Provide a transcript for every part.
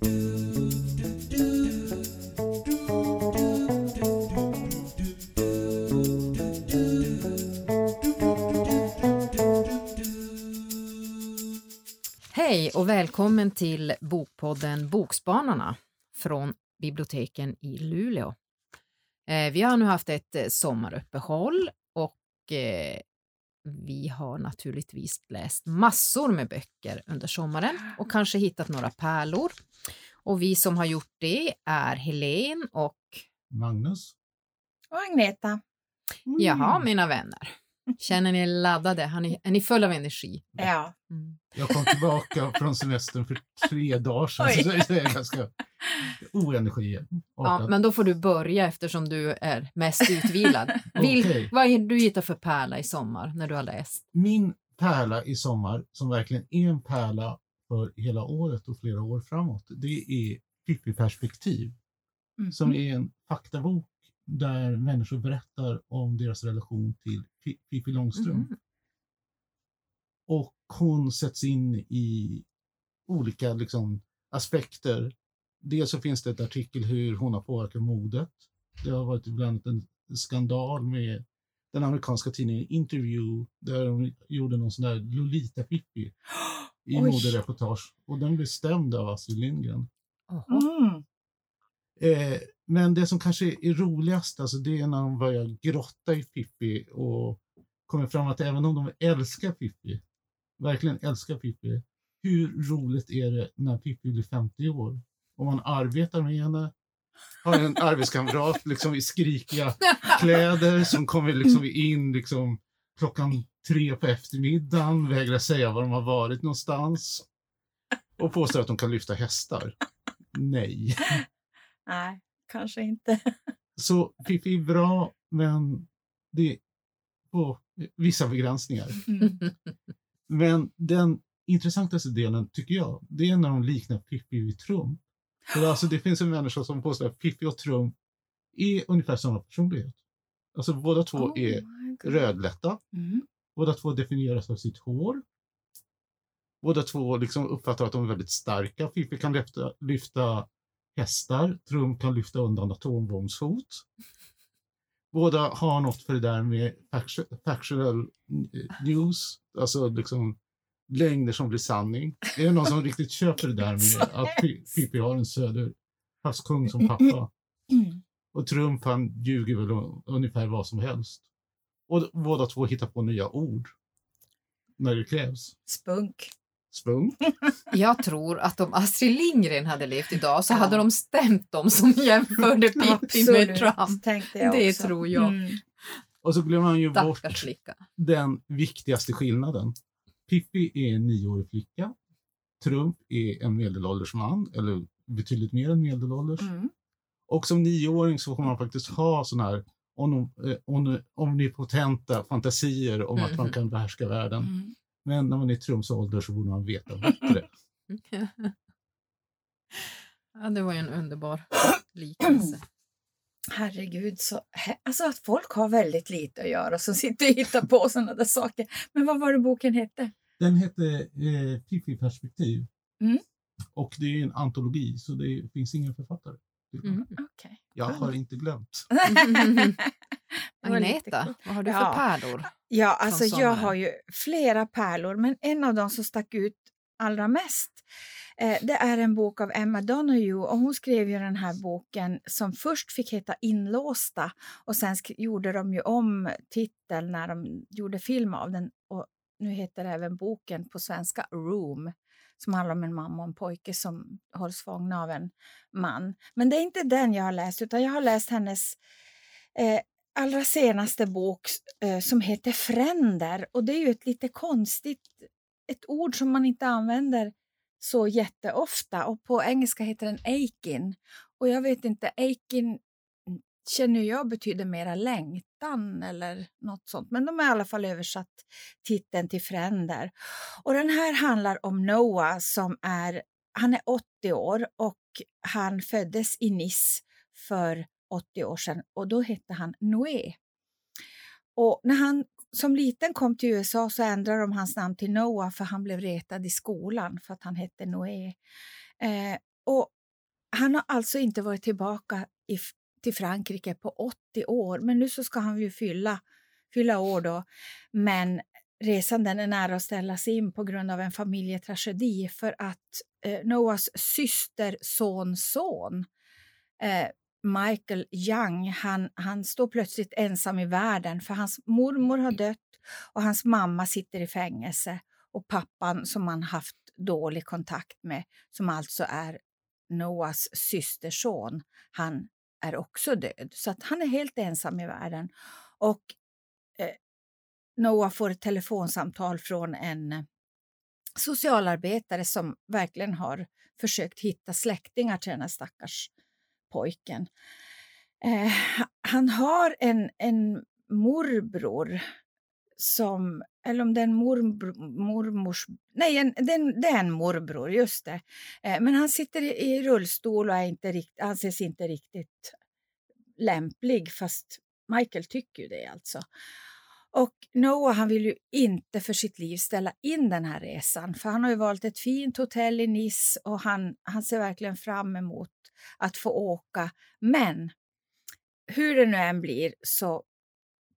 Hej och välkommen till Bokpodden Bokspanarna från biblioteken i Luleå. Eh, vi har nu haft ett eh, sommaruppehåll och eh, vi har naturligtvis läst massor med böcker under sommaren och kanske hittat några pärlor. Och vi som har gjort det är Helen och Magnus. Och Agneta. Mm. Jaha, mina vänner. Känner ni er laddade? Har ni, är ni fulla av energi? Ja. Mm. Jag kom tillbaka från semestern för tre dagar sedan, Oj. så jag är ganska oenergi. Ja, men då får du börja eftersom du är mest utvilad. Vil, Okej. Vad är du hittar för pärla i sommar när du har läst? Min pärla i sommar, som verkligen är en pärla för hela året och flera år framåt, det är Pippi-perspektiv, Mhm. som är en faktabok där människor berättar om deras relation till Pi- Pippi Långstrump. Mhm. Och hon sätts in i olika liksom, aspekter. Dels så finns det ett artikel hur hon har påverkat modet. Det har varit ibland en skandal med den amerikanska tidningen Interview där de gjorde någon sån där Lolita-Pippi i modereportage. Och den blev stämd av Astrid Lindgren. Mm. Eh, men det som kanske är roligast, alltså, det är när de börjar grotta i Pippi och kommer fram att även om de älskar Pippi, verkligen älskar Pippi, hur roligt är det när Pippi blir 50 år? Om man arbetar med henne, har en arbetskamrat liksom i skrikiga kläder som kommer liksom in liksom klockan tre på eftermiddagen, vägrar säga var de har varit någonstans och påstår att de kan lyfta hästar. Nej. Nej, kanske inte. Så Pippi är bra, men det på vissa begränsningar. Mm. Men den intressantaste delen, tycker jag, det är när de liknar Pippi vid Trump. Alltså, det finns en människa som påstår att Pippi och Trump är ungefär samma personlighet. Alltså båda två Oh är rödlätta, Mm. båda två definieras av sitt hår. Båda två liksom uppfattar att de är väldigt starka. Pippi kan lyfta, lyfta hästar, Trump kan lyfta undan atombombshot. Båda har något för det där med factu- factual news, alltså liksom lögner som blir sanning. Är det någon som riktigt köper det där med att Pi- Pippi har en söderhavskung som pappa? Mm. Och Trump han ljuger väl ungefär vad som helst. Och båda två hittar på nya ord när det krävs. Spunk. Spunk. Jag tror att om Astrid Lindgren hade levt idag så Ja. hade de stämt dem som jämförde Pippi med Trump. tänkte jag Det också. tror jag. Mm. Och så glömmer man ju bort Stackars flicka. den viktigaste skillnaden. Pippi är en nioårig flicka. Trump är en medelålders man, eller betydligt mer än medelålders. Mm. Och som nioåring så får man faktiskt ha sådana här om, eh, om, omnipotenta fantasier om att man Mhm. kan behärska världen. Mm. Men när man är i Trumps ålder så borde man veta bättre. Ja, det var ju en underbar liknelse. Herregud, så, alltså att folk har väldigt lite att göra som sitter och hittar på sådana där saker. Men vad var det boken hette? Den hette eh, Pippi-perspektiv. Mm. Och det är en antologi, så det finns ingen författare. Mm. Okej. Jag har inte glömt. Agneta, vad har du för Ja. pärlor? Ja, alltså jag har ju flera pärlor, men en av dem som stack ut allra mest eh, det är en bok av Emma Donoghue och hon skrev ju den här boken som först fick heta Inlåsta och sen gjorde de ju om titeln när de gjorde film av den och nu heter även boken på svenska Room som handlar om en mamma och en pojke som hålls fångna av en man. Men det är inte den jag har läst utan jag har läst hennes eh, allra senaste bok eh, som heter Fränder och det är ju ett lite konstigt ett ord som man inte använder så jätteofta och på engelska heter den Aikin och jag vet inte, Aikin känner jag betyder mera längtan eller något sånt. Men de har i alla fall översatt titeln till Fränder. Och den här handlar om Noah som är, han är 80 år och han föddes i Nice för 80 år sedan och då hette han Noé. Och när han som liten kom till USA så ändrade de hans namn till Noah för han blev retad i skolan för att han hette Noé. Eh, och han har alltså inte varit tillbaka i, till Frankrike på 80 år, men nu så ska han ju fylla, fylla år då. Men resan den är nära att ställas in på grund av en familjetragedi för att eh, Noahs syster son son eh, Michael Young, han, han står plötsligt ensam i världen för hans mormor har dött och hans mamma sitter i fängelse och pappan som han haft dålig kontakt med, som alltså är Noahs systerson, han är också död. Så att han är helt ensam i världen. Och eh, Noah får ett telefonsamtal från en socialarbetare som verkligen har försökt hitta släktingar till den här stackars pojken. Eh, han har en, en morbror som, eller om det är en morbror, mormors, nej en, den, det är en morbror, just det. Eh, men han sitter i, i, rullstol och är inte rikt, anses inte riktigt lämplig, fast Michael tycker ju det alltså. Och Noah han vill ju inte för sitt liv ställa in den här resan för han har ju valt ett fint hotell i Nice och han, han ser verkligen fram emot att få åka. Men hur det nu än blir så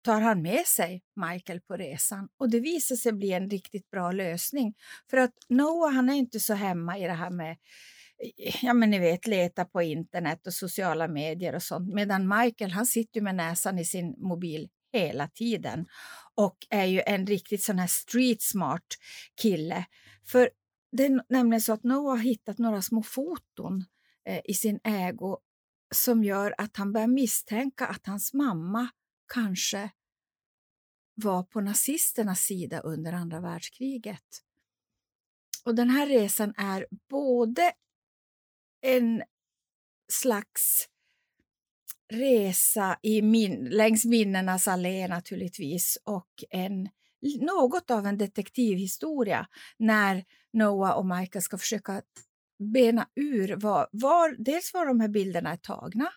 tar han med sig Michael på resan och det visar sig bli en riktigt bra lösning. För att Noah han är inte så hemma i det här med ja men ni vet, leta på internet och sociala medier och sånt. Medan Michael han sitter med näsan i sin mobil hela tiden och är ju en riktigt sån här street smart kille. För det är nämligen så att Noah har hittat några små foton eh, i sin ägo som gör att han börjar misstänka att hans mamma kanske var på nazisternas sida under andra världskriget. Och den här resan är både en slags resa i min, längs minnenas allé naturligtvis och en, något av en detektivhistoria när Noah och Michael ska försöka bena ur var, var, dels var de här bilderna är tagna,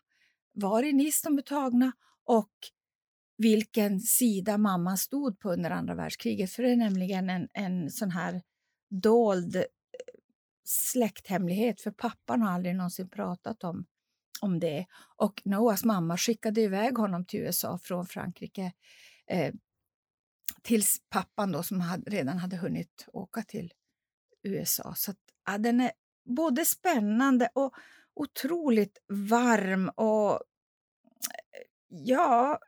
var i Nice de är tagna och vilken sida mamman stod på under andra världskriget. För det är nämligen en, en sån här dold eh, släkthemlighet, för pappan har aldrig någonsin pratat om om det. Och Noahs mamma skickade iväg honom till USA från Frankrike eh, tills pappan då, som hade, redan hade hunnit åka till USA. Så att, ja, den är både spännande och otroligt varm och ja,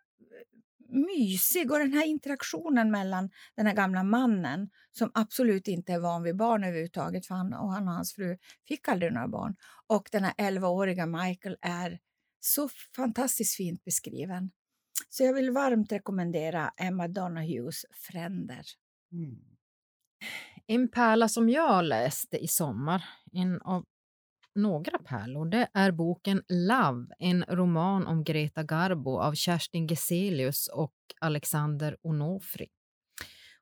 mysig. Och den här interaktionen mellan den här gamla mannen som absolut inte är van vid barn överhuvudtaget, för han och, han och hans fru fick aldrig några barn. Och den här 11-åriga Michael är så fantastiskt fint beskriven. Så jag vill varmt rekommendera Emma Donahues Fränder. Mm. En pärla som jag läste i sommar, en av några pärlor, det är boken Love, en roman om Greta Garbo av Kerstin Geselius och Alexander Onofri.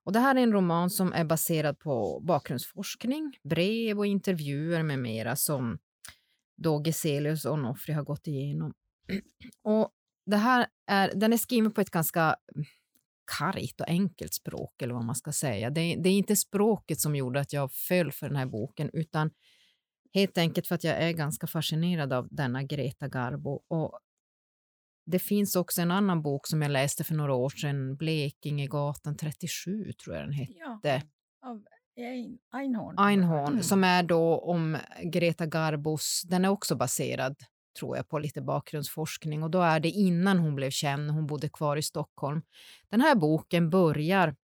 Och det här är en roman som är baserad på bakgrundsforskning, brev och intervjuer med mera som då Geselius och Onofri har gått igenom. Och det här är, den är skriven på ett ganska mm, kargt och enkelt språk, eller vad man ska säga. Det, det, är inte språket som gjorde att jag föll för den här boken, utan helt enkelt för att jag är ganska fascinerad av denna Greta Garbo. Och det finns också en annan bok som jag läste för några år sedan, Blekingegatan 37 tror jag den hette. Ja, av Einhorn. Einhorn, mm. som är då om Greta Garbos, den är också baserad tror jag på lite bakgrundsforskning och då är det innan hon blev känd, hon bodde kvar i Stockholm. Den här boken börjar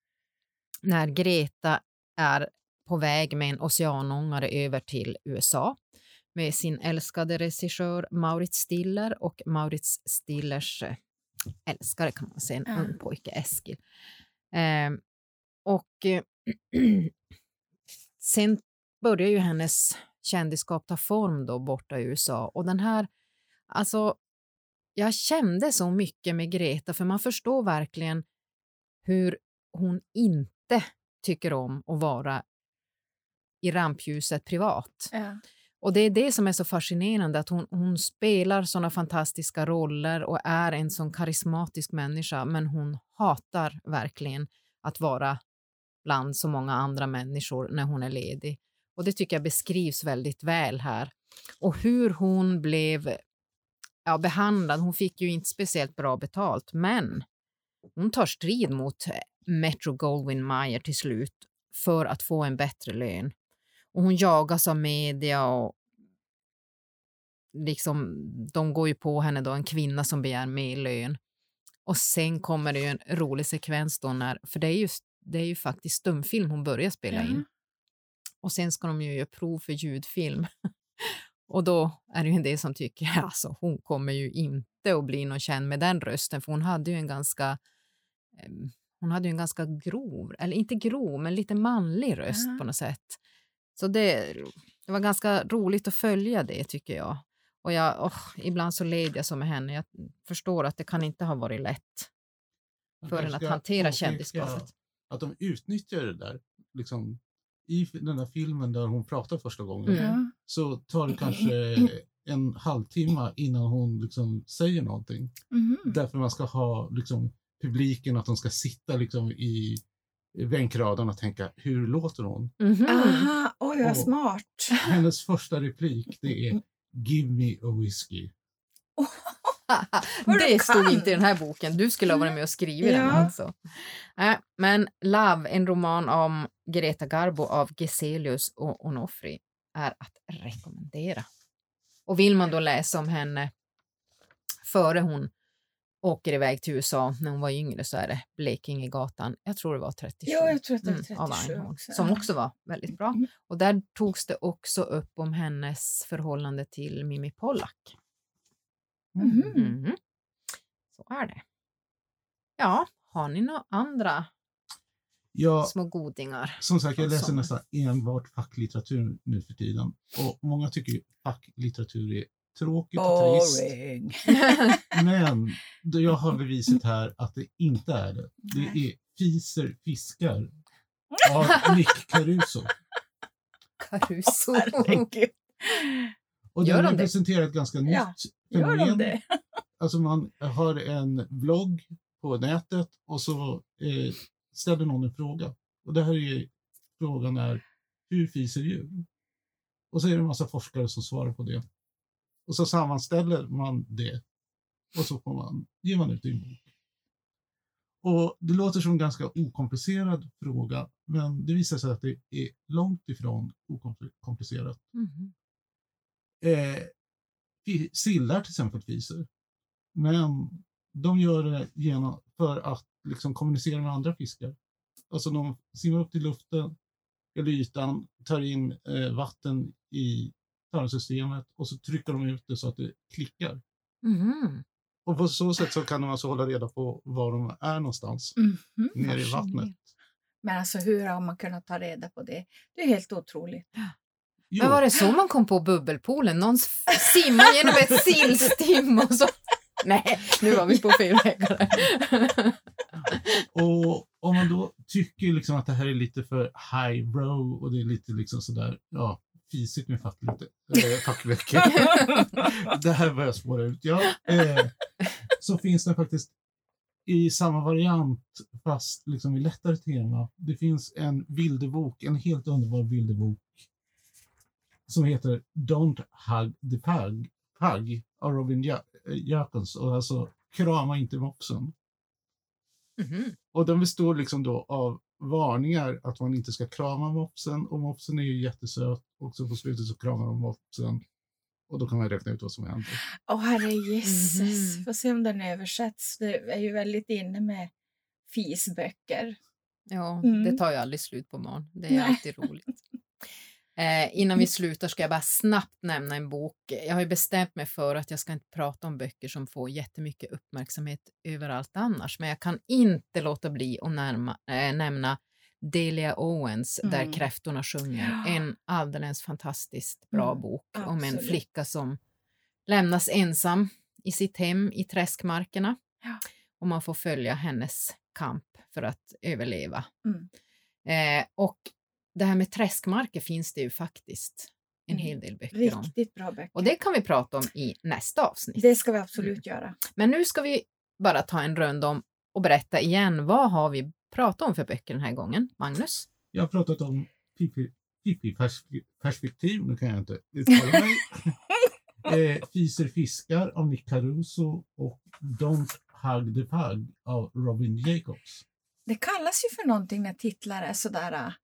när Greta är på väg med en oceanångare över till USA med sin älskade regissör Maurits Stiller och Maurits Stillers eh, älskare kan man säga, en mm. ung pojke, Eskil. Eh, och eh, sen börjar ju hennes kändisskap ta form då borta i USA och den här, alltså jag kände så mycket med Greta för man förstår verkligen hur hon inte tycker om att vara i rampljuset privat. Ja. Och det är det som är så fascinerande, att hon, hon spelar såna fantastiska roller och är en sån karismatisk människa, men hon hatar verkligen att vara bland så många andra människor när hon är ledig. Och det tycker jag beskrivs väldigt väl här. Och hur hon blev ja, behandlad. Hon fick ju inte speciellt bra betalt, men hon tar strid mot Metro Goldwyn Mayer till slut för att få en bättre lön. Och hon jagas av media och liksom, de går ju på henne då, en kvinna som begär mer lön. Och sen kommer det ju en rolig sekvens då när, för det är ju, det är ju faktiskt stumfilm hon börjar spela in. Och sen ska de ju göra prov för ljudfilm. och då är det ju en del som tycker, alltså hon kommer ju inte att bli någon känd med den rösten, för hon hade ju en ganska hon hade ju en ganska grov, eller inte grov, men lite manlig röst Ja. på något sätt. Så det, det var ganska roligt att följa det tycker jag. Och jag, åh, ibland så led jag så med henne. Jag förstår att det kan inte ha varit lätt för henne att hantera kändisskapet. Att de utnyttjar det där. Liksom, I den där filmen där hon pratar första gången Mm. Ja. så tar det kanske en halvtimme innan hon liksom säger någonting. Mhm. Därför man ska ha liksom, publiken, att de ska sitta liksom, i bänkraden och tänka hur låter hon? Mhm. Aha, oj vad smart. Hennes första replik det är Give me a whiskey. Det stod inte i den här boken. Du skulle ha varit med och skrivit den. Ja. Alltså. Äh, men Love, en roman om Greta Garbo av Geselius och Onofri, är att rekommendera. Och vill man då läsa om henne före hon åker iväg till USA när hon var yngre så är det Blekingegatan, jag tror det var 37. Ja, jag tror att det är Mm, av 37 Einhorn, också. Som också var väldigt bra. Mm. Och där togs det också upp om hennes förhållande till Mimi Pollack. Mhm. Mhm. Så är det. Ja, har ni några andra Ja, små godingar? som sagt, jag läser nästan enbart facklitteratur nu för tiden. Och många tycker ju facklitteratur är tråkigt och trist. Boring. Men jag har beviset här att det inte är det. Det är Fiser fiskar av Nick Caruso. Caruso. Herregud. Och Gör den de det? representerar ett ganska Ja, nytt Gör de fenomen. det? Alltså man har en blogg på nätet och så eh, ställer någon en fråga. Och det här är ju, frågan är, hur fiser djur? Och så är det en massa forskare som svarar på det. Och så sammanställer man det och så får man, ger man ut en bok. Och det låter som en ganska okomplicerad fråga, men det visar sig att det är långt ifrån okomplicerat. Mhm. Eh, sillar till exempel fiser. Men de gör det genom, för att liksom kommunicera med andra fiskar. Alltså de simmar upp till luften, eller ytan, tar in eh, vatten i tarmsystemet och så trycker de ut det så att det klickar. Mhm. Och på så sätt så kan de alltså hålla reda på var de är någonstans Mhm, nere i vattnet. Men alltså hur har man kunnat ta reda på det? Det är helt otroligt. Jo, Men var det så man kom på bubbelpoolen? Någon s- simmade genom ett sillstim och så... Nej, nu var vi på fel vägar. Och om man då tycker liksom att det här är lite för highbrow och det är lite liksom sådär, ja, fisigt med facklite, äh, fackböcker. det här börjar spåra ut. Ja, eh, så finns det faktiskt i samma variant fast liksom i lättare tema. Det finns en bilderbok, en helt underbar bilderbok som heter Don't Hug the Pug, Pug av Robin Ja- Jacobs och alltså krama inte mopsen. Mhm. Och den består liksom då av varningar att man inte ska krama mopsen och mopsen är ju jättesöt och så på slutet så kramar de mopsen och då kan man räkna ut vad som händer. Åh herre gisses. Mhm. Får se om den översätts. Det är ju väldigt inne med fisböcker. Ja, Mm. det tar ju aldrig slut på morgon. Det är Nej. alltid roligt. Eh, innan vi slutar ska jag bara snabbt nämna en bok. Jag har ju bestämt mig för att jag ska inte prata om böcker som får jättemycket uppmärksamhet överallt annars, men jag kan inte låta bli att närma, eh, nämna Delia Owens, Där Mm. kräftorna sjunger. En alldeles fantastiskt bra Mm, bok om en absolut. flicka som lämnas ensam i sitt hem i träskmarkerna. Ja. Och man får följa hennes kamp för att överleva. Mm. Eh, och det här med träskmarker finns det ju faktiskt en Mm. hel del böcker om. Riktigt bra böcker. Och det kan vi prata om i nästa avsnitt. Det ska vi absolut göra. Men nu ska vi bara ta en runda om och berätta igen vad har vi pratat om för böcker den här gången, Magnus? Jag har pratat om Pippi, Pippi-perspektiv, nu kan jag inte uttala mig. eh, Fiser fiskar av Nick Caruso och Don't Hug the Pug av Robin Jacobs. Det kallas ju för någonting när titlar är sådär...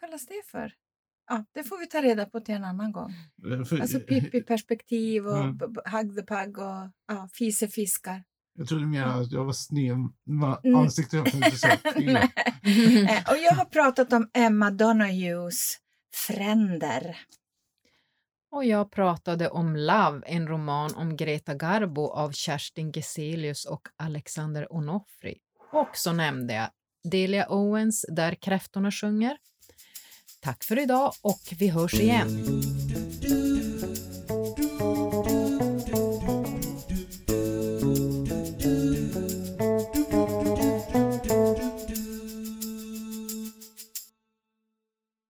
Vad kallas det för? Ja, det får vi ta reda på till en annan gång. För- Alltså Pippi-perspektiv och Mm. b- b- Hug the Pug och ja, Fise fiskar. Jag trodde mer att jag var sned Mm. ansiktet. Eh, Och jag har pratat om Emma Donohues Fränder. Och jag pratade om Love, en roman om Greta Garbo av Kerstin Geselius och Alexander Onofri. Och så nämnde jag Delia Owens, Där kräftorna sjunger. Tack för idag och vi hörs igen.